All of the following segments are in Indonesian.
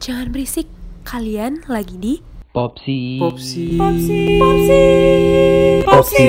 Jangan berisik, kalian lagi di Popsi. Popsi. Popsi. Popsi.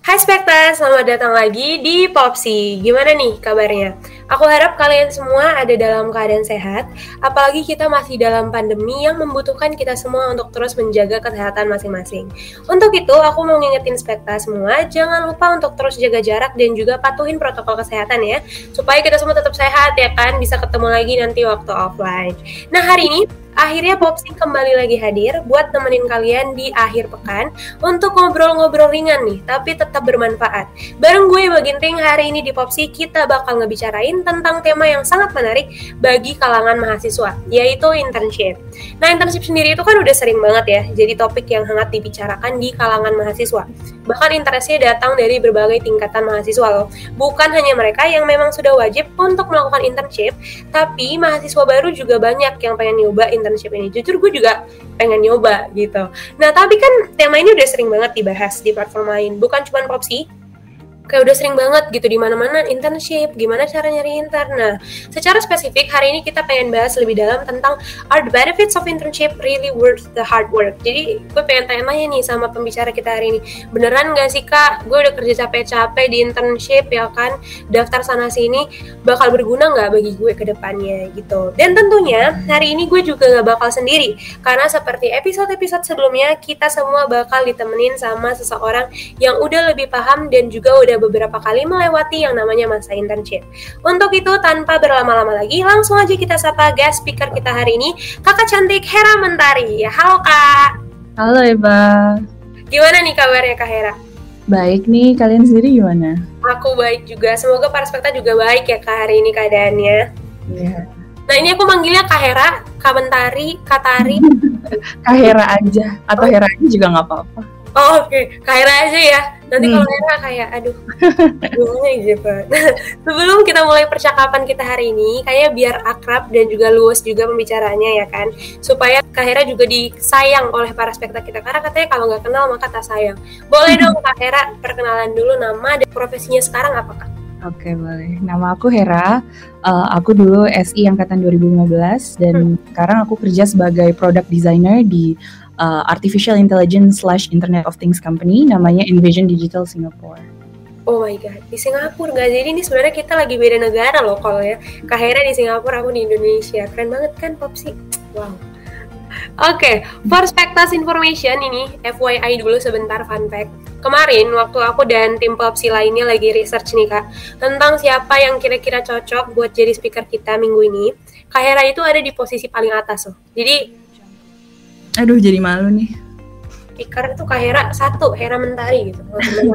Hai Spekta, selamat datang lagi di Popsi. Gimana nih kabarnya? Aku harap kalian semua ada dalam keadaan sehat, apalagi kita masih dalam pandemi yang membutuhkan kita semua untuk terus menjaga kesehatan masing-masing. Untuk itu, aku mau ngingetin Spekta semua, jangan lupa untuk terus jaga jarak dan juga patuhin protokol kesehatan ya, supaya kita semua tetap sehat ya kan, bisa ketemu lagi nanti waktu offline. Nah hari ini Akhirnya Popsi kembali lagi hadir buat nemenin kalian di akhir pekan untuk ngobrol-ngobrol ringan nih, tapi tetap bermanfaat. Bareng gue Baginting hari ini di Popsi kita bakal ngebicarain tentang tema yang sangat menarik bagi kalangan mahasiswa, yaitu internship. Nah, internship sendiri itu kan udah sering banget ya, jadi topik yang hangat dibicarakan di kalangan mahasiswa. Bahkan interestnya datang dari berbagai tingkatan mahasiswa loh. Bukan hanya mereka yang memang sudah wajib untuk melakukan internship, tapi mahasiswa baru juga banyak yang pengen nyoba internship ini. Jujur gue juga pengen nyoba gitu. Nah tapi kan tema ini udah sering banget dibahas di platform lain, bukan cuma Popsi, kayak udah sering banget gitu di mana-mana internship, gimana cara nyari intern. Nah, secara spesifik hari ini kita pengen bahas lebih dalam tentang are the benefits of internship really worth the hard work. Jadi gue pengen tanya-tanya nih sama pembicara kita hari ini, beneran gak sih kak, gue udah kerja capek-capek di internship ya kan, daftar sana sini bakal berguna nggak bagi gue ke depannya gitu. Dan tentunya hari ini gue juga gak bakal sendiri, karena seperti episode-episode sebelumnya kita semua bakal ditemenin sama seseorang yang udah lebih paham dan juga udah beberapa kali melewati yang namanya masa internship. Untuk itu, tanpa berlama-lama lagi, langsung aja kita sapa guest speaker kita hari ini, kakak cantik Hera Mentari. Halo kak. Halo Eva. Gimana nih kabarnya kak Hera? Baik nih, kalian sendiri gimana? Aku baik juga. Semoga para spekta juga baik ya kak hari ini keadaannya. Iya. Nah ini aku manggilnya Kak Hera, Kak Mentari, Kak Tari. Kak Hera aja, atau Hera aja juga nggak apa-apa. Oh, Oke, Kak Hera aja ya. Nanti Hmm. kalau Hera kayak, aduh, gimana gitu. Nah, sebelum kita mulai percakapan kita hari ini, kayak biar akrab dan juga luas juga pembicaranya ya kan, supaya Kak Hera juga disayang oleh para spekta kita. Karena katanya kalau nggak kenal maka tak sayang. Boleh dong Kak Hera perkenalan dulu nama dan profesinya sekarang apa Kak? Oke, boleh. Nama aku Hera. Eh, aku dulu SI angkatan 2015 dan sekarang aku kerja sebagai product designer di eh, Artificial Intelligence slash Internet of Things company namanya Envision Digital Singapore. Oh my god, di Singapura nggak jadi ini sebenarnya kita lagi beda negara loh kalau ya. Kak Hera di Singapura, aku di Indonesia. Keren banget kan Popsi? Wow. Oke, Spectas Information ini FYI dulu sebentar fun fact. Kemarin waktu aku dan tim Popsi lainnya lagi research nih kak tentang siapa yang kira-kira cocok buat jadi speaker kita minggu ini. Kak Hera itu ada di posisi paling atas loh. Jadi Aduh, jadi malu nih. speaker itu Kak Hera satu, Hera Mentari gitu.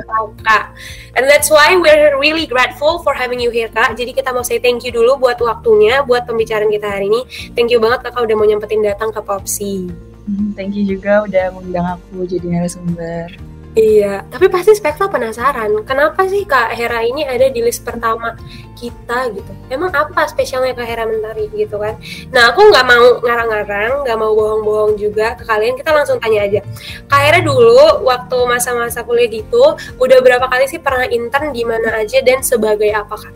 Tahu Kak. And that's why we're really grateful for having you here Kak. Jadi kita mau say thank you dulu buat waktunya, buat pembicaraan kita hari ini. Thank you banget Kakak udah mau nyempetin datang ke Popsi. Hmm, Thank you juga udah mengundang aku jadi narasumber. Iya, tapi pasti Spekta penasaran, kenapa sih Kak Hera ini ada di list pertama kita gitu? Emang apa spesialnya Kak Hera Mentari gitu kan? Nah, aku nggak mau ngarang-ngarang, nggak mau bohong-bohong juga ke kalian, kita langsung tanya aja. Kak Hera dulu, waktu masa-masa kuliah gitu, udah berapa kali sih pernah intern di mana aja dan sebagai apa Kak?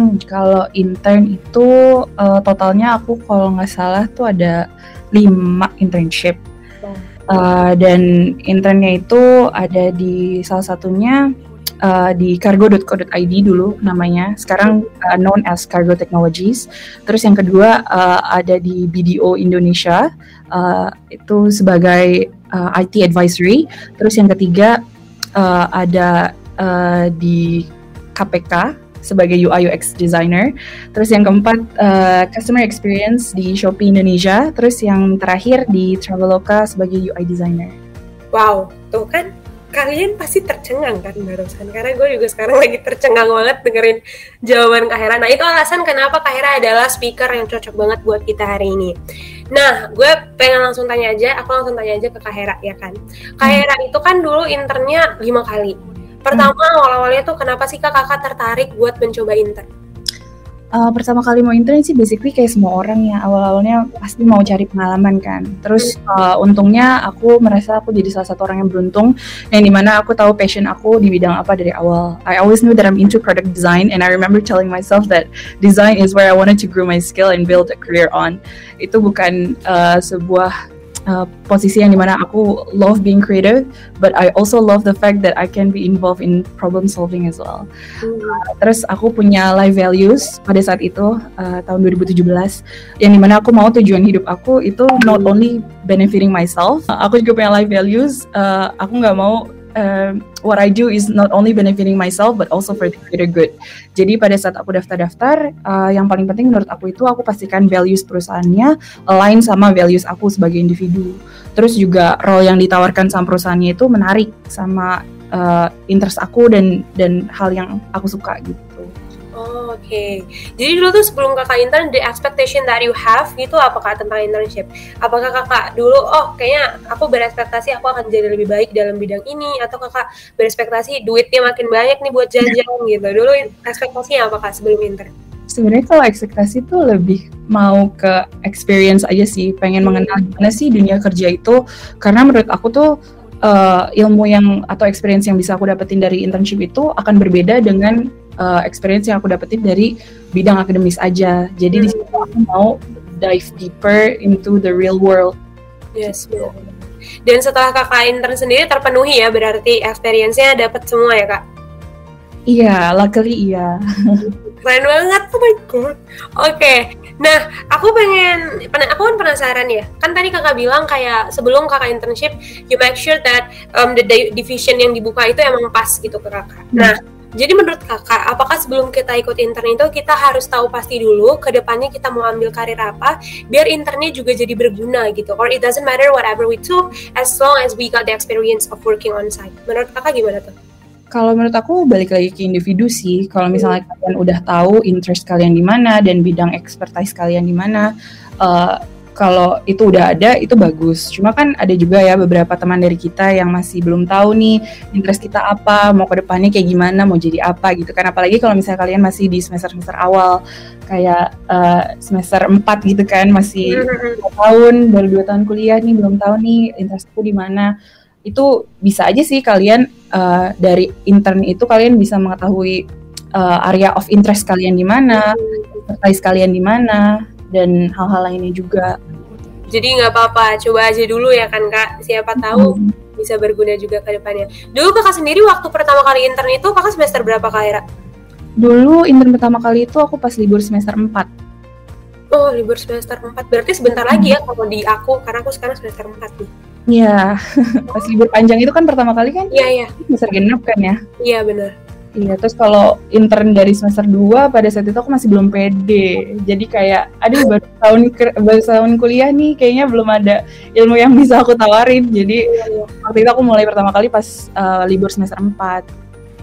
Hmm, kalau intern itu eh, totalnya aku kalau nggak salah tuh ada lima internship. Eh, dan internnya itu ada di salah satunya eh, di cargo.co.id dulu namanya. Sekarang eh, known as Cargo Technologies. Terus yang kedua eh, ada di BDO Indonesia eh, itu sebagai eh, IT advisory. Terus yang ketiga eh, ada eh, di KPK sebagai UI UX designer. Terus yang keempat uh, customer experience di Shopee Indonesia. Terus yang terakhir di Traveloka sebagai UI designer. Wow, tuh kan kalian pasti tercengang kan barusan karena gue juga sekarang lagi tercengang banget dengerin jawaban Kak Hera. Nah itu alasan kenapa Kak Hera adalah speaker yang cocok banget buat kita hari ini. Nah gue pengen langsung tanya aja, aku langsung tanya aja ke Kak Hera ya kan. Kak Hmm. Hera itu kan dulu internnya lima kali. Pertama awal-awalnya tuh kenapa sih kak kakak tertarik buat mencoba intern? uh, pertama kali mau intern sih basically kayak semua orang ya awal-awalnya pasti mau cari pengalaman kan. Terus uh, untungnya aku merasa aku jadi salah satu orang yang beruntung yang di mana aku tahu passion aku di bidang apa dari awal. I always knew that I'm into product design and I remember telling myself that design is where I wanted to grow my skill and build a career on. Itu bukan uh, sebuah uh, posisi yang di mana aku love being creative, but I also love the fact that I can be involved in problem solving as well. Hmm. Uh, terus aku punya life values pada saat itu uh, tahun 2017, yang di mana aku mau tujuan hidup aku itu not only benefiting myself, uh, aku juga punya life values. Uh, aku nggak mau uh, what I do is not only benefiting myself but also for the greater good. Jadi pada saat aku daftar-daftar, uh, yang paling penting menurut aku itu aku pastikan values perusahaannya align sama values aku sebagai individu. Terus juga role yang ditawarkan sama perusahaannya itu menarik sama uh, interest aku dan dan hal yang aku suka gitu. Oh, Oke, okay. jadi dulu tuh sebelum kakak intern, the expectation that you have gitu apakah tentang internship? Apakah kakak dulu, oh kayaknya aku berespektasi aku akan jadi lebih baik dalam bidang ini, atau kakak berespektasi duitnya makin banyak nih buat jajan gitu? Dulu ekspektasinya apakah sebelum intern? Sebenarnya kalau ekspektasi itu lebih mau ke experience aja sih, pengen hmm. mengenal gimana sih dunia kerja itu, karena menurut aku tuh uh, ilmu yang atau experience yang bisa aku dapetin dari internship itu akan berbeda dengan uh, experience yang aku dapetin dari bidang akademis aja. Jadi hmm. di situ aku mau dive deeper into the real world. Yes, gitu. Dan setelah kakak intern sendiri terpenuhi ya berarti experience-nya dapat semua ya kak? Iya, luckily iya. Keren banget, oh my god. Oke, okay. nah aku pengen, aku kan penasaran ya. Kan tadi kakak bilang kayak sebelum kakak internship, you make sure that um, the division yang dibuka itu emang pas gitu ke kakak. Hmm. Jadi menurut kakak, apakah sebelum kita ikut intern itu kita harus tahu pasti dulu ke depannya kita mau ambil karir apa, biar internnya juga jadi berguna gitu. Or it doesn't matter whatever we do, as long as we got the experience of working on site. Menurut kakak gimana tuh? Kalau menurut aku balik lagi ke individu sih. Kalau misalnya hmm. kalian udah tahu interest kalian di mana dan bidang expertise kalian di mana, uh, kalau itu udah ada itu bagus. Cuma kan ada juga ya beberapa teman dari kita yang masih belum tahu nih interest kita apa, mau ke depannya kayak gimana, mau jadi apa gitu kan. Apalagi kalau misalnya kalian masih di semester-semester awal kayak uh, semester 4 gitu kan, masih mm-hmm. dua tahun, baru dua tahun kuliah nih, belum tahu nih interestku di mana. Itu bisa aja sih kalian uh, dari intern itu kalian bisa mengetahui uh, area of interest kalian di mana, expertise kalian di mana, dan hal-hal lainnya juga. Jadi nggak apa-apa, coba aja dulu ya kan kak. Siapa tahu hmm. bisa berguna juga ke depannya. Dulu kakak sendiri waktu pertama kali intern itu kakak semester berapa kak Ira? Dulu intern pertama kali itu aku pas libur semester 4 Oh libur semester 4 Berarti sebentar lagi ya kalau di aku Karena aku sekarang semester 4 nih Iya, pas libur panjang itu kan pertama kali kan? Iya, iya. Semester genap kan ya? Iya, benar. Iya, terus kalau intern dari semester 2 pada saat itu aku masih belum pede. Jadi kayak, aduh baru tahun baru tahun kuliah nih, kayaknya belum ada ilmu yang bisa aku tawarin. Jadi iya, iya. waktu itu aku mulai pertama kali pas uh, libur semester 4.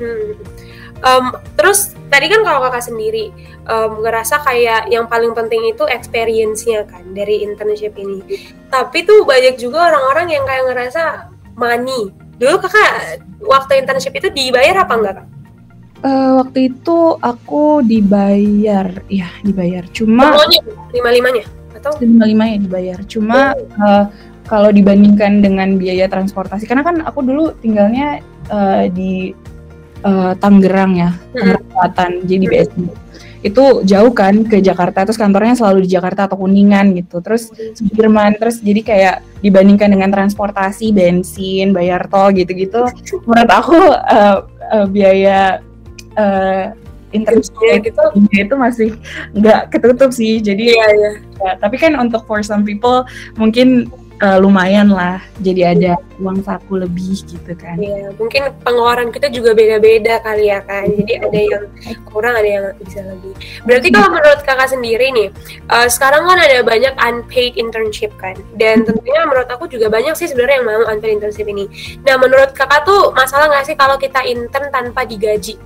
Hmm. Um, terus tadi kan kalau kakak sendiri um, ngerasa kayak yang paling penting itu experience-nya kan dari internship ini. Tapi tuh banyak juga orang-orang yang kayak ngerasa money. Dulu kakak waktu internship itu dibayar apa enggak kak? Uh, waktu itu aku dibayar, ya dibayar. Cuma lima limanya atau lima limanya dibayar. Cuma uh, kalau dibandingkan dengan biaya transportasi, karena kan aku dulu tinggalnya uh, di uh, Tangerang ya, Tangerang Selatan, jadi BSD. Itu jauh kan ke Jakarta, terus kantornya selalu di Jakarta atau Kuningan gitu. Terus Sudirman, terus jadi kayak dibandingkan dengan transportasi, bensin, bayar tol gitu-gitu, menurut aku uh, uh, biaya uh, internet gitu. itu masih nggak ketutup sih. Jadi iya, iya. Ya, tapi kan untuk for some people mungkin uh, lumayan lah jadi ada uang saku lebih gitu kan. Iya mungkin pengeluaran kita juga beda-beda kali ya kan jadi ada yang kurang ada yang bisa lebih. Berarti kalau menurut kakak sendiri nih uh, sekarang kan ada banyak unpaid internship kan? Dan tentunya menurut aku juga banyak sih sebenarnya yang mau unpaid internship ini. Nah menurut kakak tuh masalah nggak sih kalau kita intern tanpa digaji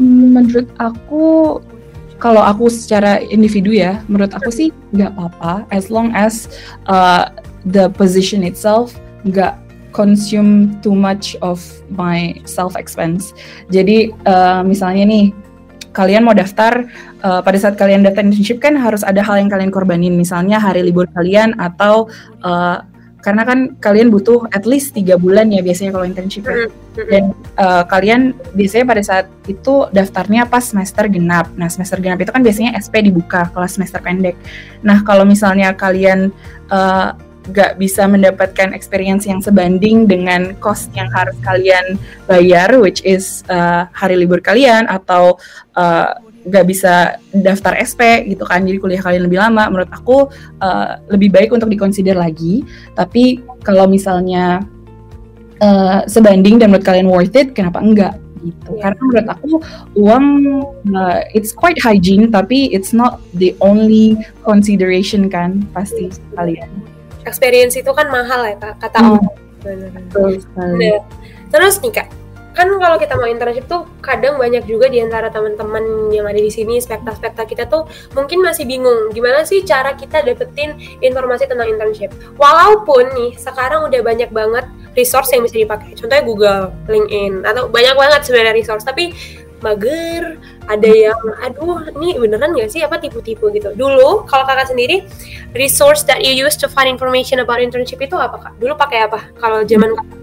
menurut aku kalau aku secara individu ya, menurut aku sih nggak apa-apa as long as uh, the position itself nggak consume too much of my self expense. Jadi uh, misalnya nih kalian mau daftar uh, pada saat kalian daftar internship kan harus ada hal yang kalian korbanin misalnya hari libur kalian atau uh, karena kan kalian butuh at least tiga bulan ya biasanya kalau internship ya. dan uh, kalian biasanya pada saat itu daftarnya pas semester genap. Nah semester genap itu kan biasanya SP dibuka kelas semester pendek. Nah kalau misalnya kalian uh, gak bisa mendapatkan experience yang sebanding dengan cost yang harus kalian bayar which is uh, hari libur kalian atau uh, nggak bisa daftar SP gitu kan jadi kuliah kalian lebih lama. Menurut aku uh, lebih baik untuk dikonsider lagi. Tapi kalau misalnya uh, sebanding dan menurut kalian worth it kenapa enggak? Gitu. Yeah. karena menurut aku uang uh, it's quite hygiene tapi it's not the only consideration kan pasti kalian. Experience itu kan mahal ya kak kata hmm. Betul Nah, terus nih kak kan kalau kita mau internship tuh kadang banyak juga di antara teman-teman yang ada di sini spekta-spekta kita tuh mungkin masih bingung gimana sih cara kita dapetin informasi tentang internship. Walaupun nih sekarang udah banyak banget resource yang bisa dipakai. Contohnya Google, LinkedIn atau banyak banget sebenarnya resource tapi mager, ada yang aduh ini beneran gak sih apa tipu-tipu gitu. Dulu kalau kakak sendiri resource that you use to find information about internship itu apa kak? Dulu pakai apa kalau zaman kakak?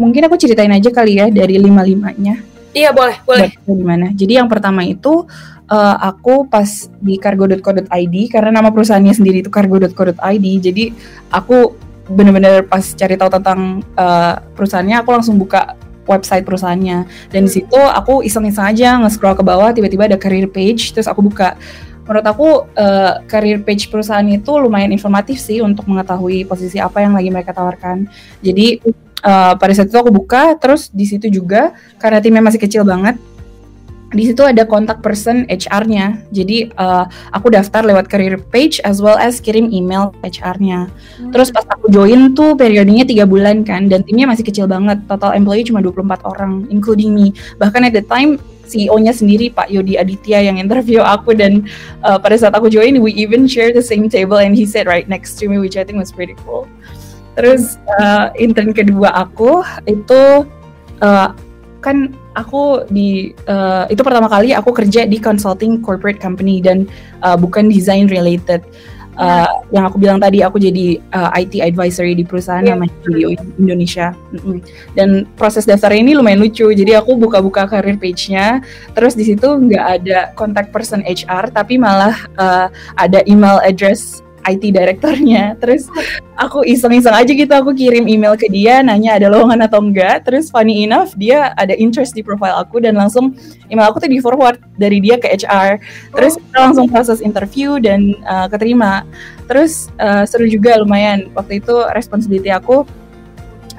Mungkin aku ceritain aja kali ya dari lima limanya. Iya boleh, boleh. Gimana? Jadi yang pertama itu uh, aku pas di cargo.co.id karena nama perusahaannya sendiri itu cargo.co.id. Jadi aku bener-bener pas cari tahu tentang uh, perusahaannya aku langsung buka website perusahaannya dan di situ aku iseng-iseng aja nge-scroll ke bawah tiba-tiba ada career page terus aku buka menurut aku uh, career page perusahaan itu lumayan informatif sih untuk mengetahui posisi apa yang lagi mereka tawarkan jadi uh, pada saat itu aku buka terus di situ juga karena timnya masih kecil banget di situ ada kontak person HR-nya. Jadi uh, aku daftar lewat career page as well as kirim email HR-nya. Hmm. Terus pas aku join tuh periodenya tiga bulan kan dan timnya masih kecil banget. Total employee cuma 24 orang including me. Bahkan at the time CEO-nya sendiri Pak Yodi Aditya yang interview aku dan uh, pada saat aku join we even share the same table and he sat right next to me which I think was pretty cool. Terus uh, intern kedua aku itu uh, kan aku di uh, itu pertama kali aku kerja di consulting corporate company dan uh, bukan design related. Uh, yang aku bilang tadi aku jadi uh, IT advisory di perusahaan yeah. namanya Video Indonesia dan proses daftar ini lumayan lucu jadi aku buka-buka career page-nya terus di situ nggak ada contact person HR tapi malah uh, ada email address IT direkturnya. Terus aku iseng-iseng aja gitu aku kirim email ke dia nanya ada lowongan atau enggak. Terus funny enough dia ada interest di profile aku dan langsung email aku tuh di forward dari dia ke HR. Terus kita langsung proses interview dan uh, keterima. Terus uh, seru juga lumayan waktu itu responsibility aku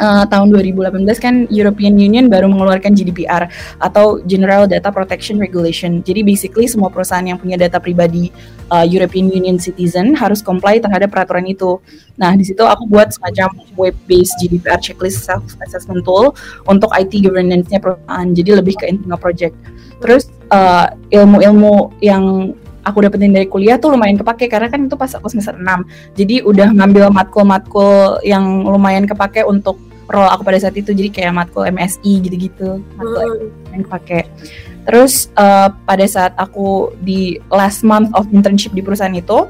uh, tahun 2018 kan European Union baru mengeluarkan GDPR atau General Data Protection Regulation. Jadi basically semua perusahaan yang punya data pribadi uh, European Union citizen harus comply terhadap peraturan itu. Nah, di situ aku buat semacam web-based GDPR checklist self assessment tool untuk IT governance-nya perusahaan. Jadi lebih ke internal project. Terus uh, ilmu-ilmu yang aku dapetin dari kuliah tuh lumayan kepake karena kan itu pas aku semester 6. Jadi udah ngambil matkul-matkul yang lumayan kepake untuk role aku pada saat itu jadi kayak matkul MSI gitu-gitu matkul hmm. yang pakai terus uh, pada saat aku di last month of internship di perusahaan itu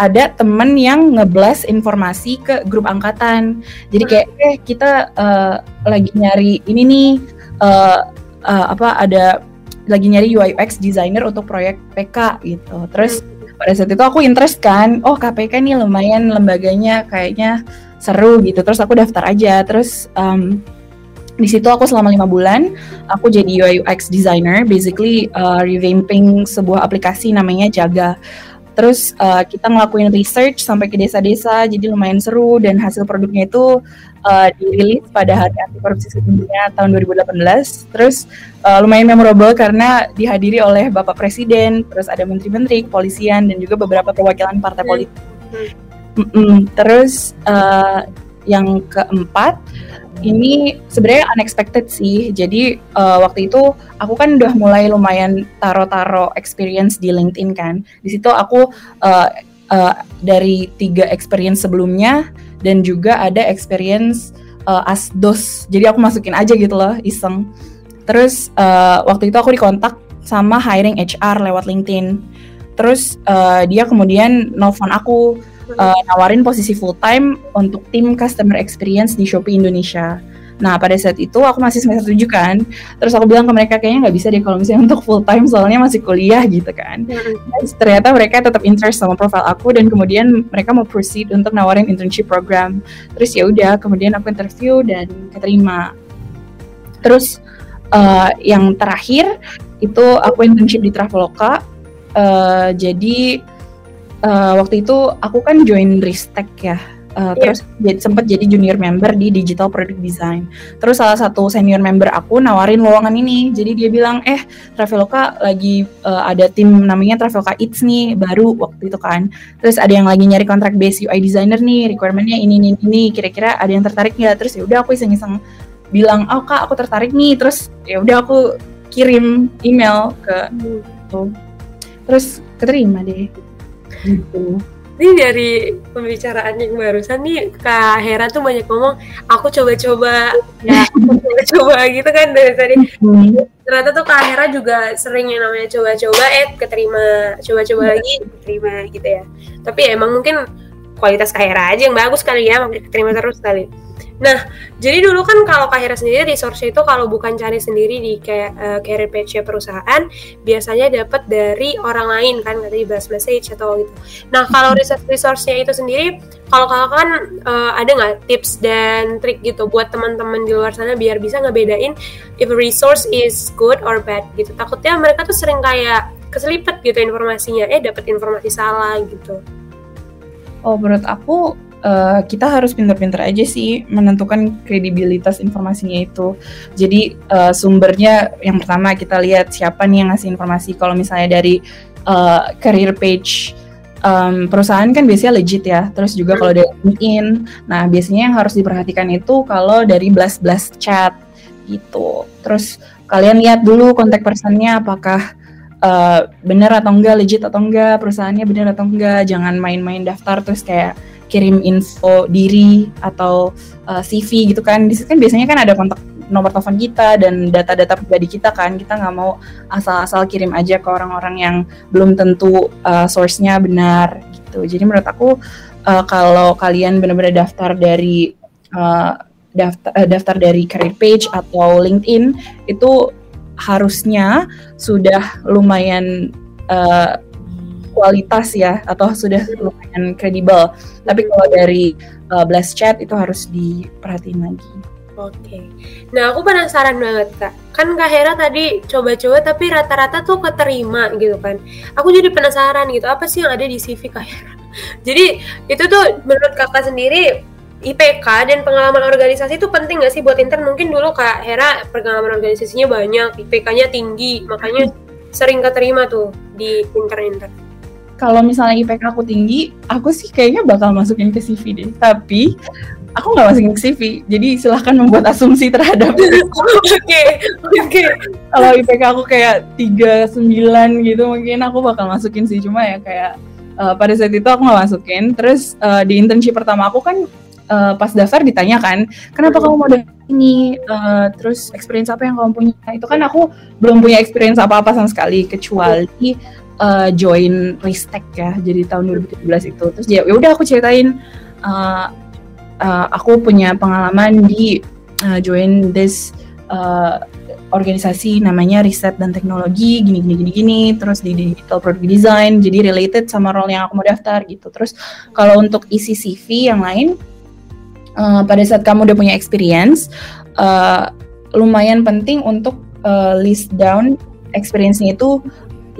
ada temen yang ngeblast informasi ke grup angkatan jadi kayak eh kita uh, lagi nyari ini nih uh, uh, apa ada lagi nyari UI UX designer untuk proyek PK gitu terus hmm. pada saat itu aku interest kan oh KPK nih lumayan lembaganya kayaknya seru gitu. Terus aku daftar aja. Terus um, di situ aku selama lima bulan aku jadi UI UX designer. Basically uh, revamping sebuah aplikasi namanya Jaga. Terus uh, kita ngelakuin research sampai ke desa-desa jadi lumayan seru. Dan hasil produknya itu uh, dirilis pada hari anti korupsi sedunia tahun 2018 terus uh, lumayan memorable karena dihadiri oleh Bapak Presiden terus ada menteri-menteri kepolisian dan juga beberapa perwakilan partai politik. Hmm. Mm -mm. Terus uh, yang keempat ini sebenarnya unexpected sih. Jadi uh, waktu itu aku kan udah mulai lumayan taro-taro experience di LinkedIn kan. Di situ aku uh, uh, dari tiga experience sebelumnya dan juga ada experience uh, asdos. Jadi aku masukin aja gitu loh, iseng. Terus uh, waktu itu aku dikontak sama hiring HR lewat LinkedIn. Terus uh, dia kemudian nelfon aku uh, nawarin posisi full time untuk tim customer experience di Shopee Indonesia. Nah pada saat itu aku masih semester 7 kan, terus aku bilang ke mereka kayaknya nggak bisa deh kalau misalnya untuk full time soalnya masih kuliah gitu kan. Terus ternyata mereka tetap interest sama profile aku dan kemudian mereka mau proceed untuk nawarin internship program. Terus ya udah, kemudian aku interview dan keterima. Terus uh, yang terakhir itu aku internship di Traveloka. Uh, jadi uh, waktu itu aku kan join Ristek ya Uh, yeah. Terus jadi, sempat jadi junior member di digital product design. Terus salah satu senior member aku nawarin lowongan ini. Jadi dia bilang, eh Traveloka lagi uh, ada tim namanya Traveloka Eats nih baru waktu itu kan. Terus ada yang lagi nyari kontrak base UI designer nih, requirementnya ini ini ini. Kira-kira ada yang tertarik nggak? Terus ya udah aku iseng-iseng bilang, oh kak aku tertarik nih. Terus ya udah aku kirim email ke itu. Terus keterima deh. Gitu. Ini dari pembicaraan yang barusan nih Kak Hera tuh banyak ngomong aku coba-coba. Ya coba-coba gitu kan dari tadi. Ternyata tuh Kak Hera juga sering yang namanya coba-coba eh keterima coba-coba iya. lagi keterima gitu ya. Tapi ya, emang mungkin kualitas Kak Hera aja yang bagus kali ya makanya keterima terus kali Nah, jadi dulu kan kalau Kahira sendiri resource itu kalau bukan cari sendiri di kayak uh, career page perusahaan, biasanya dapat dari orang lain kan, dari blast message atau gitu. Nah, kalau research resource-nya itu sendiri, kalau kakak kan uh, ada nggak tips dan trik gitu buat teman-teman di luar sana biar bisa ngebedain if a resource is good or bad gitu. Takutnya mereka tuh sering kayak keselipet gitu informasinya, eh dapat informasi salah gitu. Oh, menurut aku uh, kita harus pinter-pinter aja sih menentukan kredibilitas informasinya itu. Jadi uh, sumbernya yang pertama kita lihat siapa nih yang ngasih informasi. Kalau misalnya dari uh, career page um, perusahaan kan biasanya legit ya. Terus juga kalau dari LinkedIn, nah biasanya yang harus diperhatikan itu kalau dari blast-blast chat gitu. Terus kalian lihat dulu kontak personnya apakah uh, benar atau enggak, legit atau enggak, perusahaannya benar atau enggak. Jangan main-main daftar terus kayak kirim info diri atau uh, eh, CV gitu kan. Di situ kan biasanya kan ada kontak nomor telepon kita dan data-data pribadi kita kan. Kita nggak mau asal-asal kirim aja ke orang-orang yang belum tentu uh, source-nya benar gitu. Jadi menurut aku uh, kalau kalian benar-benar daftar dari uh, daftar uh, daftar dari career page atau LinkedIn itu harusnya sudah lumayan uh, kualitas ya atau sudah lumayan kredibel. Tapi kalau dari uh, blast chat itu harus diperhatiin lagi. Oke. Okay. Nah, aku penasaran banget, Kak. Kan Kak Hera tadi coba-coba tapi rata-rata tuh keterima gitu kan. Aku jadi penasaran gitu, apa sih yang ada di CV Kak Hera? Jadi, itu tuh menurut Kakak sendiri IPK dan pengalaman organisasi itu penting gak sih buat intern? Mungkin dulu Kak Hera pengalaman organisasinya banyak, IPK-nya tinggi, makanya sering keterima tuh di intern-intern kalau misalnya IPK aku tinggi, aku sih kayaknya bakal masukin ke CV deh. Tapi aku nggak masukin ke CV, jadi silahkan membuat asumsi terhadap. Oke, oke. Kalau IPK aku kayak 39 gitu, mungkin aku bakal masukin sih. Cuma ya kayak uh, pada saat itu aku nggak masukin. Terus uh, di internship pertama aku kan uh, pas daftar ditanya kan, kenapa kamu mau ini? Uh, terus experience apa yang kamu punya? Itu kan aku belum punya experience apa-apa sama sekali, kecuali uh, join Ristek ya jadi tahun 2017 itu. Terus ya, ya udah aku ceritain uh, uh, aku punya pengalaman di uh, join this uh, organisasi namanya riset dan teknologi gini gini gini gini terus di digital product design jadi related sama role yang aku mau daftar gitu. Terus kalau untuk isi CV yang lain uh, pada saat kamu udah punya experience uh, lumayan penting untuk uh, list down experience-nya itu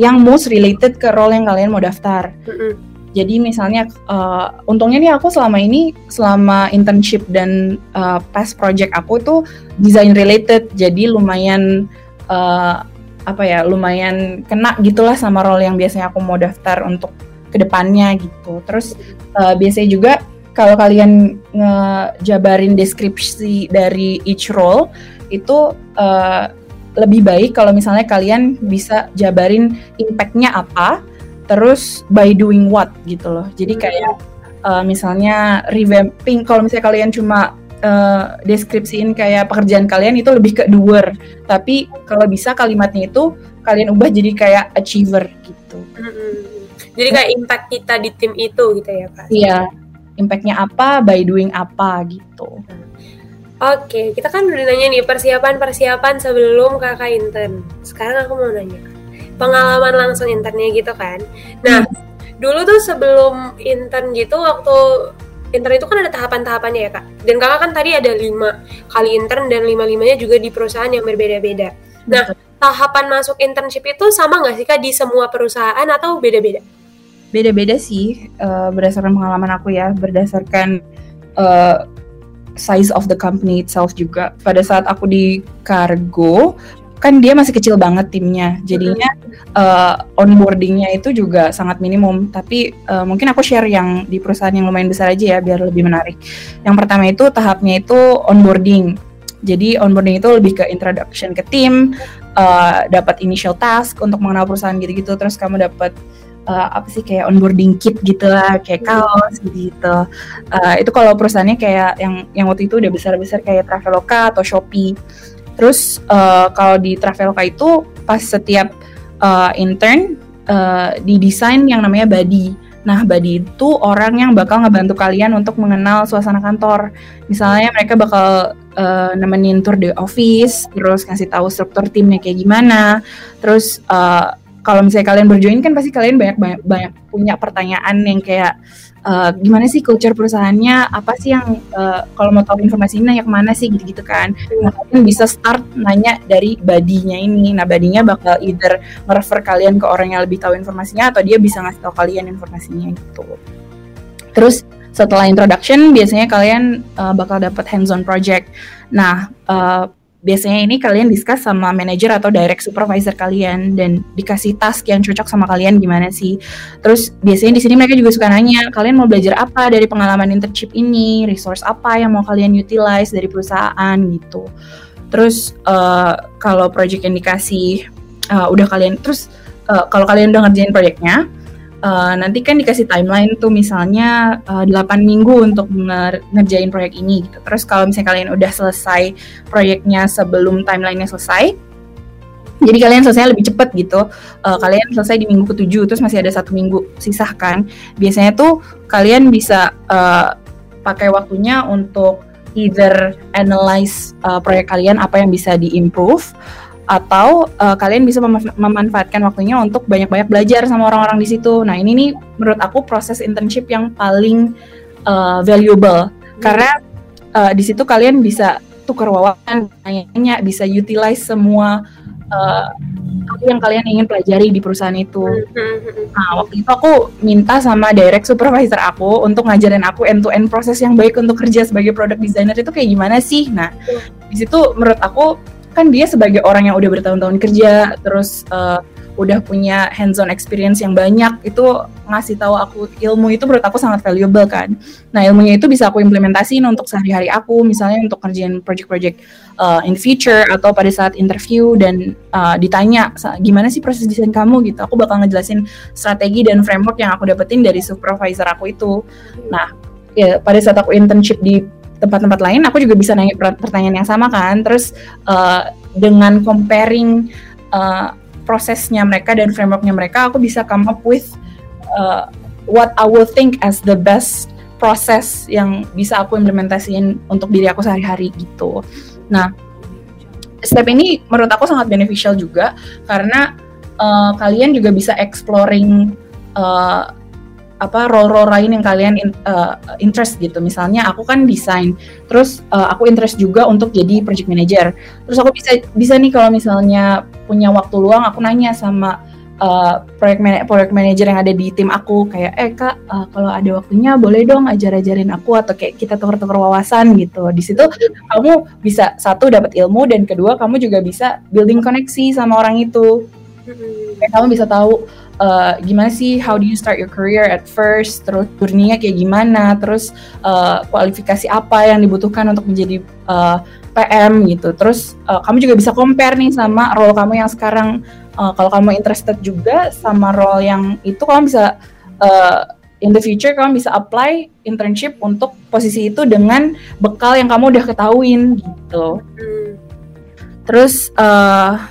yang most related ke role yang kalian mau daftar. Mm-hmm. Jadi misalnya, uh, untungnya nih aku selama ini selama internship dan uh, past project aku tuh design related, jadi lumayan uh, apa ya, lumayan kena gitulah sama role yang biasanya aku mau daftar untuk ke depannya gitu. Terus uh, biasanya juga kalau kalian ngejabarin deskripsi dari each role itu uh, lebih baik kalau misalnya kalian bisa jabarin impactnya apa, terus by doing what gitu loh. Jadi hmm. kayak uh, misalnya revamping, kalau misalnya kalian cuma uh, deskripsiin kayak pekerjaan kalian itu lebih ke doer, tapi kalau bisa kalimatnya itu kalian ubah jadi kayak achiever gitu. Mm-mm. Jadi kayak impact kita di tim itu gitu ya kak? Iya, impactnya apa by doing apa gitu. Oke, kita kan udah nanya nih persiapan-persiapan sebelum kakak intern. Sekarang aku mau nanya pengalaman langsung internnya gitu kan. Nah, dulu tuh sebelum intern gitu waktu intern itu kan ada tahapan-tahapannya ya kak. Dan kakak kan tadi ada lima kali intern dan lima-limanya juga di perusahaan yang berbeda-beda. Nah, tahapan masuk internship itu sama nggak sih kak di semua perusahaan atau beda-beda? Beda-beda sih eh, berdasarkan pengalaman aku ya, berdasarkan eh, size of the company itself juga. Pada saat aku di Cargo, kan dia masih kecil banget timnya, jadinya eh, onboardingnya itu juga sangat minimum. Tapi eh, mungkin aku share yang di perusahaan yang lumayan besar aja ya, biar lebih menarik. Yang pertama itu tahapnya itu onboarding. Jadi onboarding itu lebih ke introduction ke tim, eh, dapat initial task untuk mengenal perusahaan gitu-gitu. Terus kamu dapat eh, apa sih kayak onboarding kit gitu lah, kayak kaos gitu. Eh, itu kalau perusahaannya kayak yang yang waktu itu udah besar-besar kayak Traveloka atau Shopee. Terus eh, kalau di Traveloka itu pas setiap eh, intern eh, didesain yang namanya buddy. Nah, buddy itu orang yang bakal ngebantu kalian untuk mengenal suasana kantor. Misalnya mereka bakal eh, nemenin tour di office, terus ngasih tahu struktur timnya kayak gimana. Terus eh, kalau misalnya kalian berjoin kan pasti kalian banyak banyak, banyak punya pertanyaan yang kayak eh, gimana sih culture perusahaannya? Apa sih yang eh, kalau mau tahu informasi ini nanya ke mana sih gitu-gitu kan? Nah, kalian bisa start nanya dari badinya ini. Nah, badinya bakal either nge-refer kalian ke orang yang lebih tahu informasinya atau dia bisa ngasih tahu kalian informasinya gitu. Terus setelah introduction biasanya kalian uh, bakal dapat hands-on project. Nah, uh, biasanya ini kalian discuss sama manager atau direct supervisor kalian dan dikasih task yang cocok sama kalian gimana sih. Terus biasanya di sini mereka juga suka nanya, kalian mau belajar apa dari pengalaman internship ini, resource apa yang mau kalian utilize dari perusahaan gitu. Terus uh, kalau project yang dikasih uh, udah kalian terus uh, kalau kalian udah ngerjain projectnya uh, nanti kan dikasih timeline tuh misalnya uh, 8 minggu untuk nger- ngerjain proyek ini gitu. Terus kalau misalnya kalian udah selesai proyeknya sebelum timelinenya selesai, jadi kalian selesai lebih cepet gitu. Uh, kalian selesai di minggu ketujuh, terus masih ada satu minggu sisa kan. Biasanya tuh kalian bisa uh, pakai waktunya untuk either analyze uh, proyek kalian apa yang bisa diimprove atau uh, kalian bisa mem- memanfaatkan waktunya untuk banyak-banyak belajar sama orang-orang di situ. Nah ini nih menurut aku proses internship yang paling uh, valuable karena uh, di situ kalian bisa tukar wawasan, tanya bisa utilize semua uh, yang kalian ingin pelajari di perusahaan itu. Nah, waktu itu aku minta sama direct supervisor aku untuk ngajarin aku end-to-end proses yang baik untuk kerja sebagai product designer itu kayak gimana sih. Nah, di situ menurut aku kan dia sebagai orang yang udah bertahun-tahun kerja, terus uh, udah punya hands-on experience yang banyak, itu ngasih tahu aku ilmu itu menurut aku sangat valuable kan. Nah, ilmunya itu bisa aku implementasiin untuk sehari-hari aku, misalnya untuk kerjaan project-project uh, in future atau pada saat interview dan uh, ditanya "Sa- gimana sih proses desain kamu gitu. Aku bakal ngejelasin strategi dan framework yang aku dapetin dari supervisor aku itu. Nah, ya pada saat aku internship di tempat-tempat lain, aku juga bisa nanya per- pertanyaan yang sama kan. Terus uh, dengan comparing uh, prosesnya mereka dan frameworknya mereka, aku bisa come up with uh, what I will think as the best proses yang bisa aku implementasiin untuk diri aku sehari-hari gitu. Nah, step ini menurut aku sangat beneficial juga karena uh, kalian juga bisa exploring uh, apa role-role lain yang kalian in- uh, interest gitu. Misalnya aku kan desain, terus uh, aku interest juga untuk jadi project manager. Terus aku bisa bisa nih kalau misalnya punya waktu luang, aku nanya sama uh, project, mana- project manager yang ada di tim aku kayak, eh kak, uh, kalau ada waktunya boleh dong ajar-ajarin aku atau kayak kita tukar-tukar wawasan gitu. Di situ kamu bisa satu dapat ilmu dan kedua kamu juga bisa building koneksi sama orang itu. Kayak kamu bisa tahu uh, gimana sih how do you start your career at first, terus journey-nya kayak gimana, terus uh, kualifikasi apa yang dibutuhkan untuk menjadi uh, PM gitu. Terus uh, kamu juga bisa compare nih sama role kamu yang sekarang. Uh, kalau kamu interested juga sama role yang itu, kamu bisa uh, in the future kamu bisa apply internship untuk posisi itu dengan bekal yang kamu udah ketahuin gitu. Hmm. Terus uh,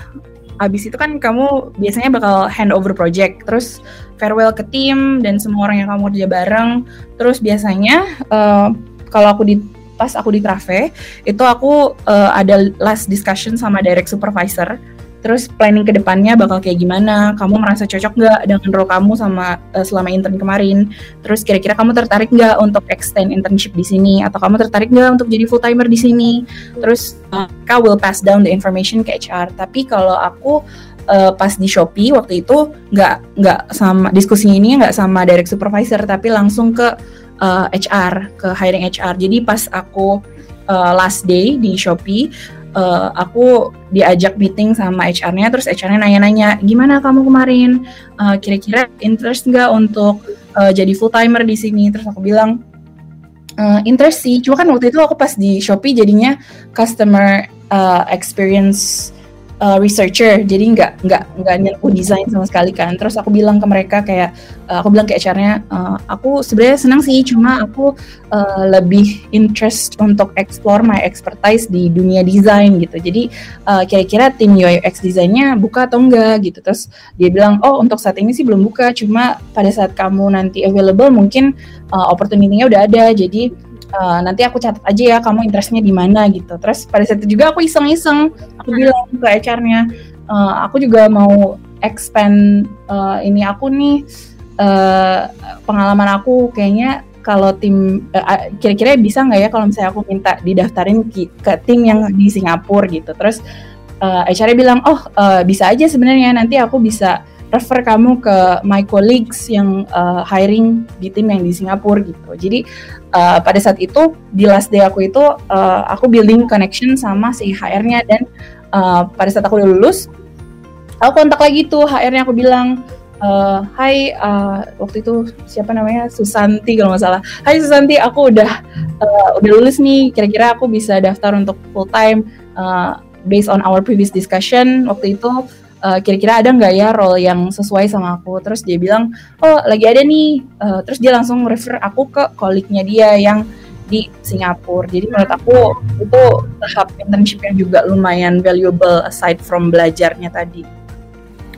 abis itu kan kamu biasanya bakal handover project, terus farewell ke tim dan semua orang yang kamu kerja bareng. Terus biasanya uh, kalau aku di pas aku di cafe itu aku uh, ada last discussion sama direct supervisor terus planning ke depannya bakal kayak gimana? Kamu merasa cocok nggak dengan role kamu sama uh, selama intern kemarin? Terus kira-kira kamu tertarik nggak untuk extend internship di sini? Atau kamu tertarik nggak untuk jadi full timer di sini? Terus uh, kau will pass down the information ke HR tapi kalau aku uh, pas di Shopee waktu itu nggak nggak sama diskusi ini nggak sama direct supervisor tapi langsung ke uh, HR ke hiring HR jadi pas aku uh, last day di Shopee uh, aku diajak meeting sama HR-nya, terus HR-nya nanya-nanya, gimana kamu kemarin, uh, kira-kira interest nggak untuk uh, jadi full timer di sini? Terus aku bilang, uh, interest sih, cuma kan waktu itu aku pas di Shopee jadinya customer uh, experience uh, researcher jadi nggak nggak nggak nyentuh desain sama sekali kan. Terus aku bilang ke mereka kayak uh, aku bilang ke HR-nya uh, aku sebenarnya senang sih cuma aku uh, lebih interest untuk explore my expertise di dunia desain gitu. Jadi uh, kira-kira tim UX desainnya buka atau enggak gitu. Terus dia bilang oh untuk saat ini sih belum buka cuma pada saat kamu nanti available mungkin uh, opportunity-nya udah ada. Jadi uh, nanti aku catat aja ya kamu interestnya di mana gitu. Terus pada saat itu juga aku iseng-iseng. Aku hmm. bilang ke HR-nya uh, aku juga mau expand uh, ini aku nih uh, pengalaman aku kayaknya kalau tim uh, kira-kira bisa nggak ya kalau misalnya aku minta didaftarin ke, ke tim yang di Singapura gitu. Terus uh, HR-nya bilang oh uh, bisa aja sebenarnya nanti aku bisa refer kamu ke my colleagues yang uh, hiring di tim yang di Singapura gitu. Jadi uh, pada saat itu di last day aku itu uh, aku building connection sama si HR-nya dan uh, pada saat aku udah lulus aku kontak lagi tuh HR-nya aku bilang uh, uh, waktu itu siapa namanya? Susanti kalau nggak salah. Hai Susanti aku udah uh, udah lulus nih. Kira-kira aku bisa daftar untuk full time uh, based on our previous discussion waktu itu uh, kira-kira ada nggak ya role yang sesuai sama aku? Terus dia bilang oh lagi ada nih. Uh, terus dia langsung refer aku ke koliknya dia yang di Singapura. Jadi menurut aku itu tahap internship yang juga lumayan valuable aside from belajarnya tadi.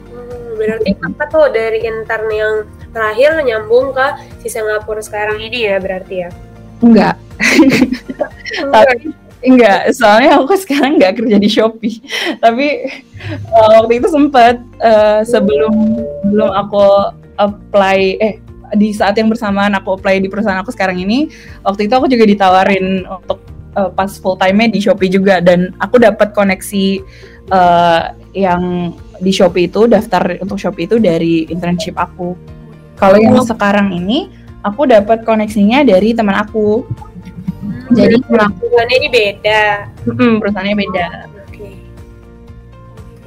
Hmm, berarti apa tuh dari intern yang terakhir nyambung ke si Singapura sekarang ini ya berarti ya? Enggak. Tapi Enggak, soalnya aku sekarang nggak kerja di Shopee. Tapi uh, waktu itu sempat uh, sebelum belum aku apply eh di saat yang bersamaan aku apply di perusahaan aku sekarang ini, waktu itu aku juga ditawarin untuk uh, pas full time di Shopee juga dan aku dapat koneksi uh, yang di Shopee itu daftar untuk Shopee itu dari internship aku. Kalau yang oh. sekarang ini aku dapat koneksinya dari teman aku jadi perusahaannya ini beda. Hmm, perusahaannya beda. Oke. Okay.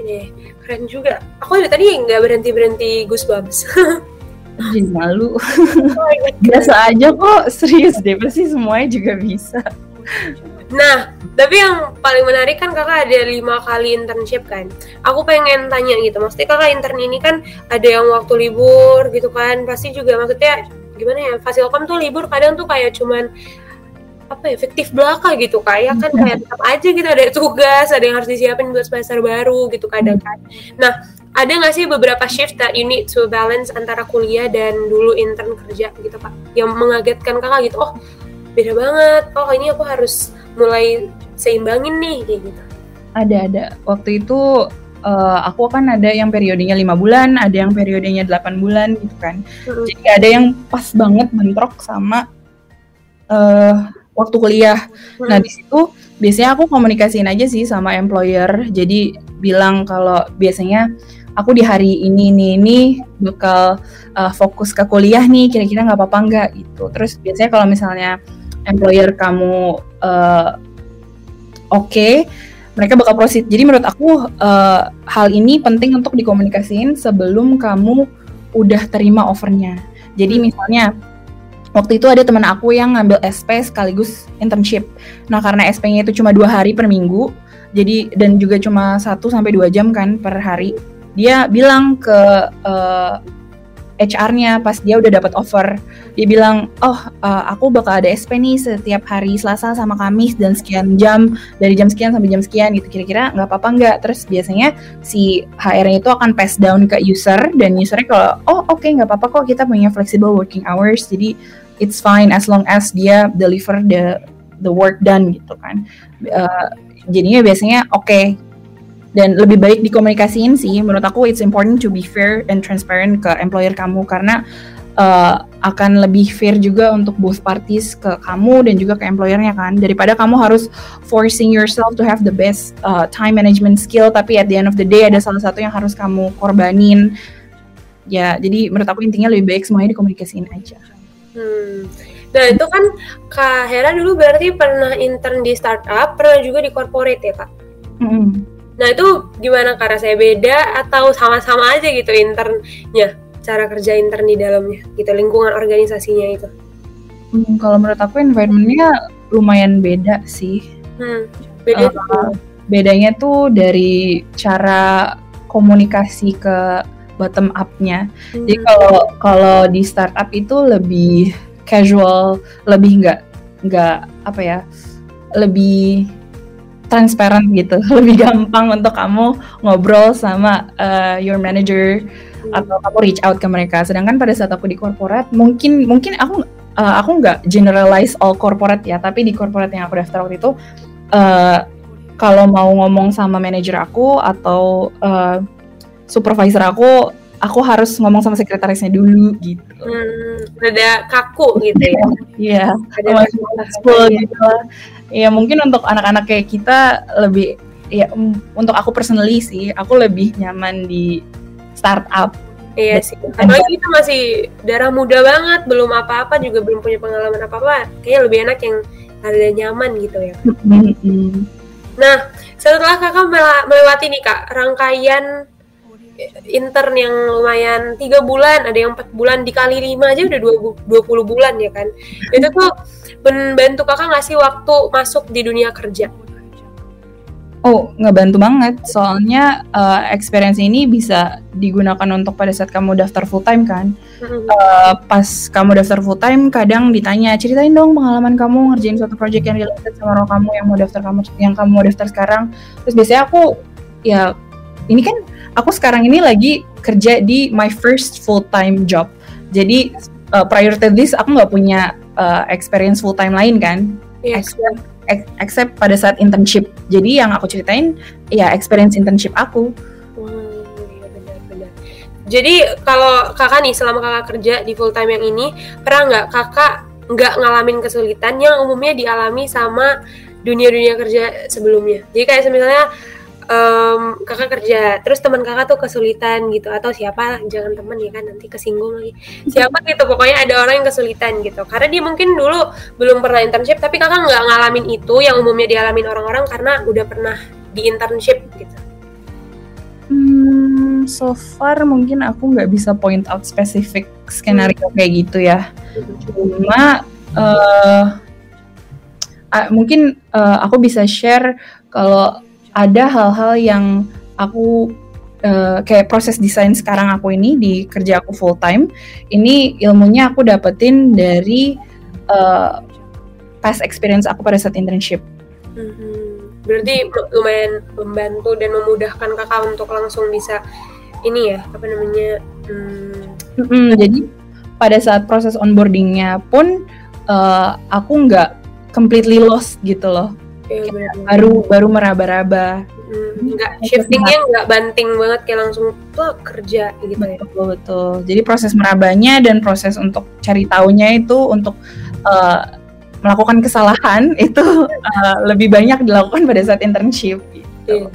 Ini keren juga. Aku dari tadi nggak berhenti berhenti goosebumps. Jadi malu. Oh, Biasa aja kok, serius deh. Pasti semuanya juga bisa. Nah, tapi yang paling menarik kan kakak ada lima kali internship kan. Aku pengen tanya gitu, maksudnya kakak intern ini kan ada yang waktu libur gitu kan, pasti juga maksudnya gimana ya, Fasilkom tuh libur kadang tuh kayak cuman apa ya fiktif belaka gitu kayak kan kayak tetap aja gitu ada tugas ada yang harus disiapin buat semester baru gitu kadang kan. Nah ada nggak sih beberapa shift that you need to balance antara kuliah dan dulu intern kerja gitu pak? Yang mengagetkan kakak gitu oh beda banget. Oh ini aku harus mulai seimbangin nih kayak gitu. Ada ada. Waktu itu uh, aku kan ada yang periodenya lima bulan, ada yang periodenya 8 bulan gitu kan. Hmm. Jadi ada yang pas banget bentrok sama uh, waktu kuliah. Hmm. Nah di situ biasanya aku komunikasiin aja sih sama employer. Jadi bilang kalau biasanya aku di hari ini ini ini bakal uh, fokus ke kuliah nih. Kira-kira nggak apa-apa nggak gitu. Terus biasanya kalau misalnya employer kamu uh, oke. Okay, mereka bakal proceed. Jadi menurut aku uh, hal ini penting untuk dikomunikasiin sebelum kamu udah terima offernya. Jadi misalnya waktu itu ada teman aku yang ngambil SP sekaligus internship. Nah karena SP-nya itu cuma dua hari per minggu, jadi dan juga cuma satu sampai dua jam kan per hari. Dia bilang ke uh, HR-nya pas dia udah dapat offer. Dia bilang, "Oh, uh, aku bakal ada SP nih setiap hari Selasa sama Kamis dan sekian jam dari jam sekian sampai jam sekian gitu. Kira-kira nggak apa-apa nggak?" Terus biasanya si HR-nya itu akan pass down ke user dan usernya kalau, "Oh, oke okay, nggak apa-apa kok kita punya flexible working hours." Jadi it's fine as long as dia deliver the the work done gitu kan. Uh, jadinya biasanya oke. Okay, dan lebih baik dikomunikasiin sih. Menurut aku it's important to be fair and transparent ke employer kamu karena uh, akan lebih fair juga untuk both parties ke kamu dan juga ke employernya kan. Daripada kamu harus forcing yourself to have the best uh, time management skill tapi at the end of the day ada salah satu yang harus kamu korbanin. Ya jadi menurut aku intinya lebih baik semuanya dikomunikasiin aja hmm. Nah itu kan Kak Hera dulu berarti pernah intern di startup, pernah juga di corporate ya Kak? Mm -hmm Nah itu gimana karena saya beda atau sama-sama aja gitu internnya cara kerja intern di dalamnya gitu lingkungan organisasinya itu? Hmm, kalau menurut aku environmentnya lumayan beda sih. Hmm, beda uh, bedanya tuh dari cara komunikasi ke bottom up-nya. Hmm. Jadi kalau kalau di startup itu lebih casual, lebih nggak nggak apa ya, lebih transparent gitu lebih gampang untuk kamu ngobrol sama uh, your manager hmm. atau kamu reach out ke mereka sedangkan pada saat aku di corporate mungkin mungkin aku uh, aku nggak generalize all corporate ya tapi di corporate yang aku daftar waktu itu uh, kalau mau ngomong sama manager aku atau uh, supervisor aku aku harus ngomong sama sekretarisnya dulu gitu. Hmm, ada kaku gitu ya. Iya. ada school gitu ya mungkin untuk anak-anak kayak kita lebih ya untuk aku personally sih aku lebih nyaman di startup Iya sih. Apalagi kita masih darah muda banget, belum apa-apa juga belum punya pengalaman apa-apa. Kayaknya lebih enak yang ada nyaman gitu ya. Nah, setelah kakak melewati nih kak rangkaian intern yang lumayan tiga bulan, ada yang empat bulan dikali lima aja udah dua puluh bulan ya kan. Itu tuh membantu kakak nggak sih waktu masuk di dunia kerja? Oh, ngebantu banget. Soalnya uh, experience ini bisa digunakan untuk pada saat kamu daftar full time kan. Uh, pas kamu daftar full time, kadang ditanya ceritain dong pengalaman kamu ngerjain suatu project yang related sama role kamu yang mau daftar kamu yang kamu mau daftar sekarang. Terus biasanya aku ya ini kan aku sekarang ini lagi kerja di my first full time job. Jadi uh, prior to this aku nggak punya uh, experience full time lain kan? Yeah. except, except pada saat internship. Jadi yang aku ceritain ya experience internship aku. Hmm, iya benar-benar jadi kalau kakak nih selama kakak kerja di full time yang ini pernah nggak kakak nggak ngalamin kesulitan yang umumnya dialami sama dunia-dunia kerja sebelumnya? Jadi kayak misalnya um, kakak kerja. Terus teman kakak tuh kesulitan gitu. Atau siapa jangan teman ya kan nanti kesinggung lagi. Siapa gitu pokoknya ada orang yang kesulitan gitu. Karena dia mungkin dulu belum pernah internship tapi kakak nggak ngalamin itu yang umumnya dialamin orang-orang karena udah pernah di internship gitu. Hmm, so far mungkin aku nggak bisa point out spesifik skenario hmm. kayak gitu ya. Cuma uh, uh, mungkin uh, aku bisa share kalau ada hal-hal yang aku uh, kayak proses desain sekarang aku ini di kerja aku full time ini ilmunya aku dapetin dari uh, past experience aku pada saat internship. Hmm, berarti lumayan membantu dan memudahkan kakak untuk langsung bisa ini ya apa namanya? Hmm. Hmm, jadi pada saat proses onboardingnya pun uh, aku nggak completely lost gitu loh Iya, baru baru meraba-raba. Hmm, nggak shiftingnya nggak banting banget kayak langsung tuh kerja gitu ya. Betul betul. Jadi proses merabanya dan proses untuk cari taunya itu untuk uh, melakukan kesalahan itu uh, lebih banyak dilakukan pada saat internship gitu. Iya.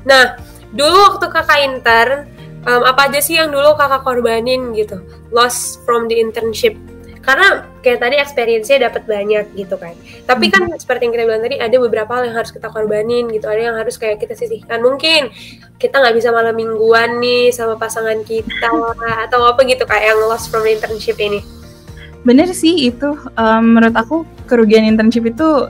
nah dulu waktu kakak intern um, apa aja sih yang dulu kakak korbanin gitu? Loss from the internship karena kayak tadi experience-nya dapat banyak gitu kan tapi kan hmm. seperti yang kita bilang tadi ada beberapa hal yang harus kita korbanin gitu ada yang harus kayak kita sisihkan mungkin kita nggak bisa malam mingguan nih sama pasangan kita atau apa gitu kayak yang lost from internship ini bener sih itu um, menurut aku kerugian internship itu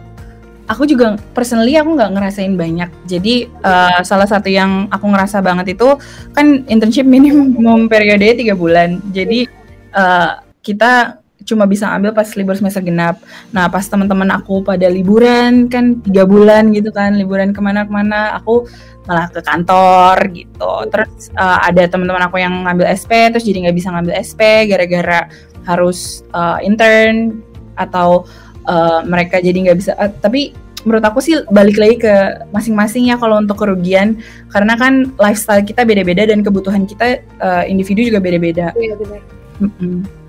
aku juga personally aku nggak ngerasain banyak. Jadi uh, salah satu yang aku ngerasa banget itu kan internship minimum periode tiga bulan. Jadi uh, kita cuma bisa ambil pas libur semester genap. Nah pas teman-teman aku pada liburan kan tiga bulan gitu kan liburan ke mana-kemana, aku malah ke kantor gitu. Terus uh, ada teman-teman aku yang ngambil SP, terus jadi nggak bisa ngambil SP gara-gara harus uh, intern atau uh, mereka jadi nggak bisa. Uh, tapi menurut aku sih balik lagi ke masing-masing ya kalau untuk kerugian karena kan lifestyle kita beda-beda dan kebutuhan kita uh, individu juga beda-beda. Iya benar. Mm -mm.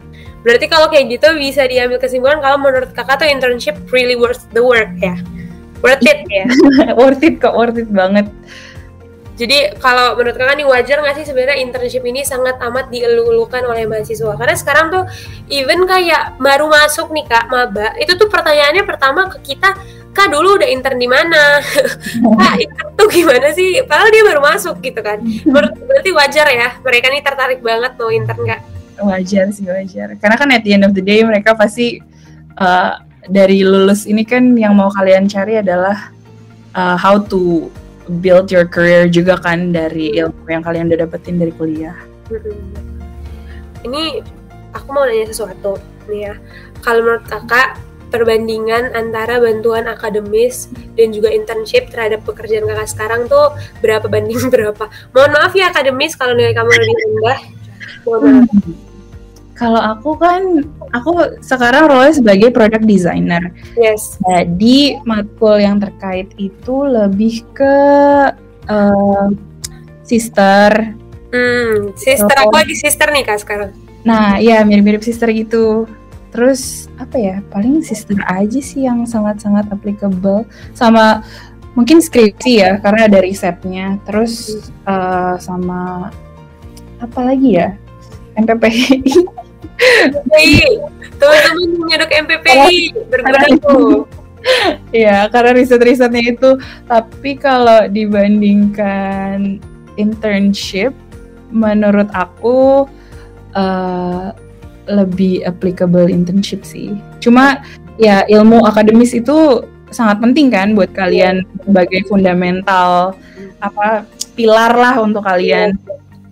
Berarti kalau kayak gitu bisa diambil kesimpulan kalau menurut kakak tuh internship really worth the work ya? Worth it ya? worth it kok, worth it banget. Jadi kalau menurut kakak nih wajar nggak sih sebenarnya internship ini sangat amat dielu-elukan oleh mahasiswa? Karena sekarang tuh even kayak baru masuk nih kak maba, itu tuh pertanyaannya pertama ke kita, kak dulu udah intern di mana? kak intern tuh gimana sih? Padahal dia baru masuk gitu kan. Berarti wajar ya mereka nih tertarik banget mau intern kak? Wajar sih wajar karena kan at the end of the day mereka pasti uh, dari lulus ini kan yang mau kalian cari adalah uh, how to build your career juga kan dari ilmu yang kalian udah dapetin dari kuliah. Ini aku mau nanya sesuatu nih ya. Kalau menurut kakak perbandingan antara bantuan akademis dan juga internship terhadap pekerjaan kakak sekarang tuh berapa banding berapa? Mohon maaf ya akademis kalau nilai kamu lebih rendah. Mohon maaf. Kalau aku kan aku sekarang role sebagai product designer. Yes. Jadi matkul yang terkait itu lebih ke uh, sister. Hmm, sister so, aku lagi sister nih kak sekarang. Nah, iya mirip-mirip sister gitu. Terus apa ya? Paling sister aja sih yang sangat-sangat applicable sama mungkin skripsi ya karena ada risetnya. Terus uh, sama apa lagi ya? MPPI. Teman-teman menyedok MPPI berguna tuh Iya, karena riset-risetnya itu. Tapi kalau dibandingkan internship, menurut aku uh, lebih applicable internship sih. Cuma ya ilmu akademis itu sangat penting kan buat kalian sebagai fundamental apa pilar lah untuk kalian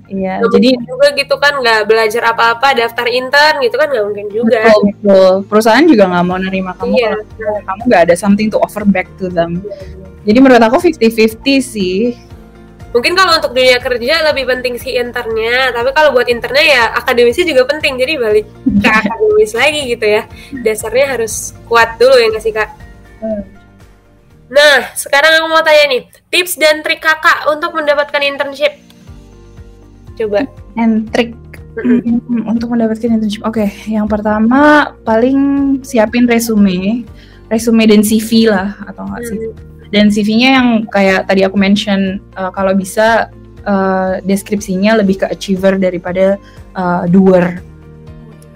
Iya, gak jadi juga gitu kan nggak belajar apa-apa, daftar intern gitu kan nggak mungkin juga. Betul, betul. Perusahaan juga nggak mau nerima kamu iya. kalau kamu nggak ada something to offer back to them. Jadi menurut aku 50-50 sih. Mungkin kalau untuk dunia kerja lebih penting si internnya, tapi kalau buat internnya ya akademisnya juga penting. Jadi balik ke akademis lagi gitu ya. Dasarnya harus kuat dulu ya nggak sih kak? Hmm. Nah, sekarang aku mau tanya nih, tips dan trik kakak untuk mendapatkan internship coba and trick mm-hmm. untuk mendapatkan internship oke okay, yang pertama paling siapin resume resume dan CV lah atau enggak sih mm. dan CV-nya yang kayak tadi aku mention uh, kalau bisa uh, deskripsinya lebih ke achiever daripada uh, doer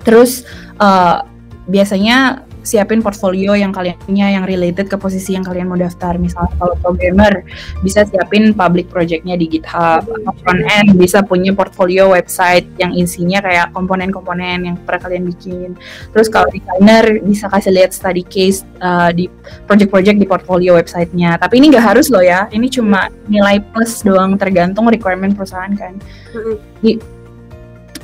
terus uh, biasanya siapin portfolio yang kalian punya yang related ke posisi yang kalian mau daftar. Misalnya kalau programmer bisa siapin public projectnya di GitHub. Atau front end bisa punya portfolio website yang isinya kayak komponen-komponen yang pernah kalian bikin. Terus kalau designer bisa kasih lihat study case uh, di project-project di portfolio websitenya. Tapi ini nggak harus loh ya. Ini cuma nilai plus doang tergantung requirement perusahaan kan. Jadi,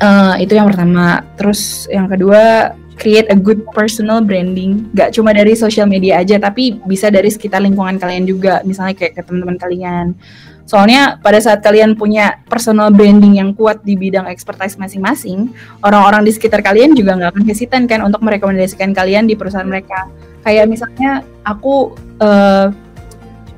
uh, itu yang pertama. Terus yang kedua create a good personal branding. Gak cuma dari sosial media aja tapi bisa dari sekitar lingkungan kalian juga. Misalnya kayak ke teman-teman kalian. Soalnya pada saat kalian punya personal branding yang kuat di bidang expertise masing-masing orang-orang di sekitar kalian juga nggak akan hesitan kan untuk merekomendasikan kalian di perusahaan mereka. Kayak misalnya aku uh,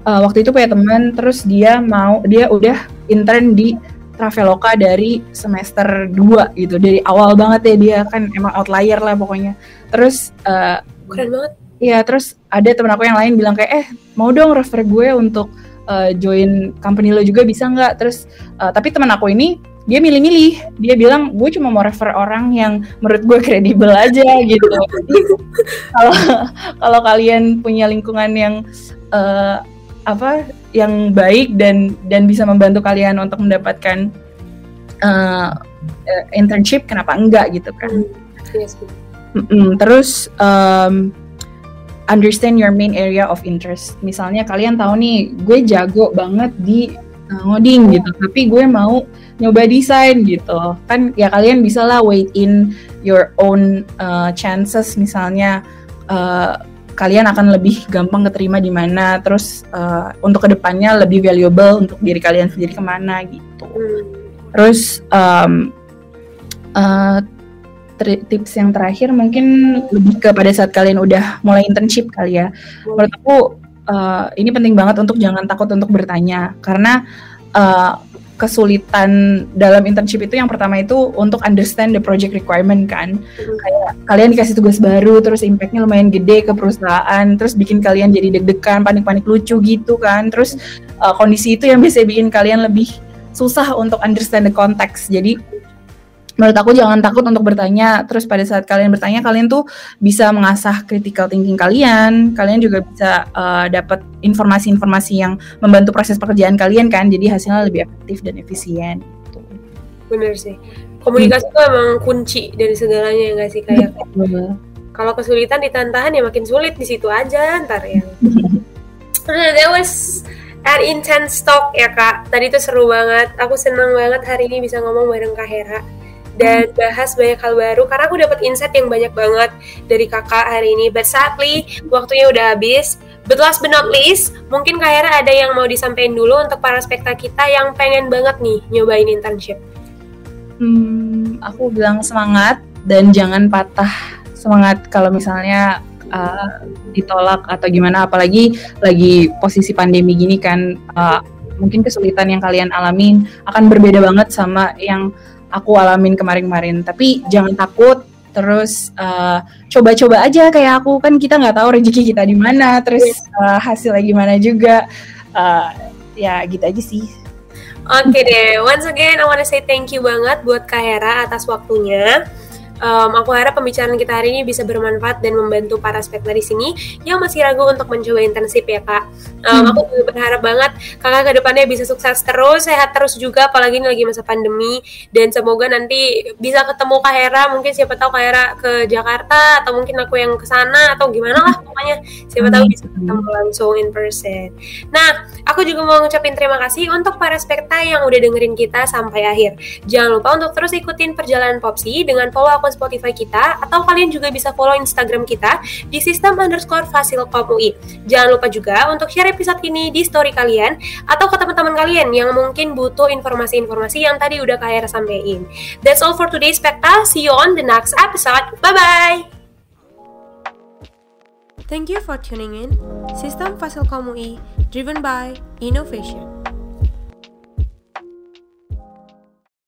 uh, waktu itu punya teman terus dia mau dia udah intern di Traveloka dari semester 2 gitu. Dari awal banget ya dia kan emang outlier lah pokoknya. Terus uh, keren banget. Iya terus ada temen aku yang lain bilang kayak eh mau dong refer gue untuk uh, join company lo juga bisa nggak? Terus uh, tapi teman aku ini dia milih-milih. Dia bilang gue cuma mau refer orang yang menurut gue kredibel aja gitu. Kalau kalau kalian punya lingkungan yang uh, apa yang baik dan dan bisa membantu kalian untuk mendapatkan uh, internship kenapa enggak gitu kan mm, yes. mm -mm. terus um, understand your main area of interest. Misalnya kalian tahu nih, gue jago banget di uh, ngoding gitu, tapi gue mau nyoba desain gitu. Kan ya kalian bisa lah wait in your own uh, chances misalnya uh, kalian akan lebih gampang keterima di mana, terus uh, untuk ke depannya lebih valuable untuk diri kalian sendiri ke mana gitu. Hmm. Terus um, uh, tips yang terakhir mungkin lebih ke pada saat kalian udah mulai internship kali ya. Menurut aku uh, ini penting banget untuk jangan takut untuk bertanya karena uh, kesulitan dalam internship itu yang pertama itu untuk understand the project requirement kan. Hmm. Kayak kalian dikasih tugas baru terus impactnya lumayan gede ke perusahaan terus bikin kalian jadi deg-degan, panik-panik lucu gitu kan. Terus uh, kondisi itu yang bisa bikin kalian lebih susah untuk understand the context. Jadi menurut aku jangan takut untuk bertanya. Terus pada saat kalian bertanya, kalian tuh bisa mengasah critical thinking kalian. Kalian juga bisa uh, dapat informasi-informasi yang membantu proses pekerjaan kalian kan. Jadi hasilnya lebih efektif dan efisien. Gitu. Bener sih. Komunikasi itu hmm. emang kunci dari segalanya ya nggak sih kayak. Kalau kesulitan ditahan-tahan ya makin sulit di situ aja ntar ya. That was an intense talk ya kak. Tadi tuh seru banget. Aku senang banget hari ini bisa ngomong bareng Kak Hera dan bahas banyak hal baru karena aku dapat insight yang banyak banget dari kakak hari ini. But sadly waktunya udah habis. But last but not least, mungkin Kak Hera ada yang mau disampaikan dulu untuk para spekta kita yang pengen banget nih nyobain internship. Hmm, aku bilang semangat dan jangan patah semangat kalau misalnya uh, ditolak atau gimana apalagi lagi posisi pandemi gini kan uh, mungkin kesulitan yang kalian alamin akan berbeda banget sama yang aku alamin kemarin-kemarin. Tapi jangan takut, terus uh, coba-coba aja kayak aku kan kita nggak tahu rezeki kita di mana, terus uh, hasilnya gimana juga. Uh, ya gitu aja sih. Oke okay deh, once again I wanna say thank you banget buat Kak atas waktunya. Um, aku harap pembicaraan kita hari ini bisa bermanfaat dan membantu para spekler di sini yang masih ragu untuk mencoba intensif ya kak. Um, hmm. Aku juga berharap banget kakak ke depannya bisa sukses terus, sehat terus juga, apalagi ini lagi masa pandemi dan semoga nanti bisa ketemu Kak Hera, mungkin siapa tahu Kak Hera ke Jakarta atau mungkin aku yang ke sana atau gimana lah pokoknya siapa tahu bisa ketemu langsung in person. Nah, aku juga mau ngucapin terima kasih untuk para spekta yang udah dengerin kita sampai akhir. Jangan lupa untuk terus ikutin perjalanan Popsi dengan follow akun Spotify kita atau kalian juga bisa follow Instagram kita di sistem underscore fasilkom UI. Jangan lupa juga untuk share episode ini di story kalian atau ke teman-teman kalian yang mungkin butuh informasi-informasi yang tadi udah kaya sampaikan. That's all for today's Spekta. See you on the next episode. Bye-bye! Thank you for tuning in. Sistem Fasilkom UI, driven by innovation.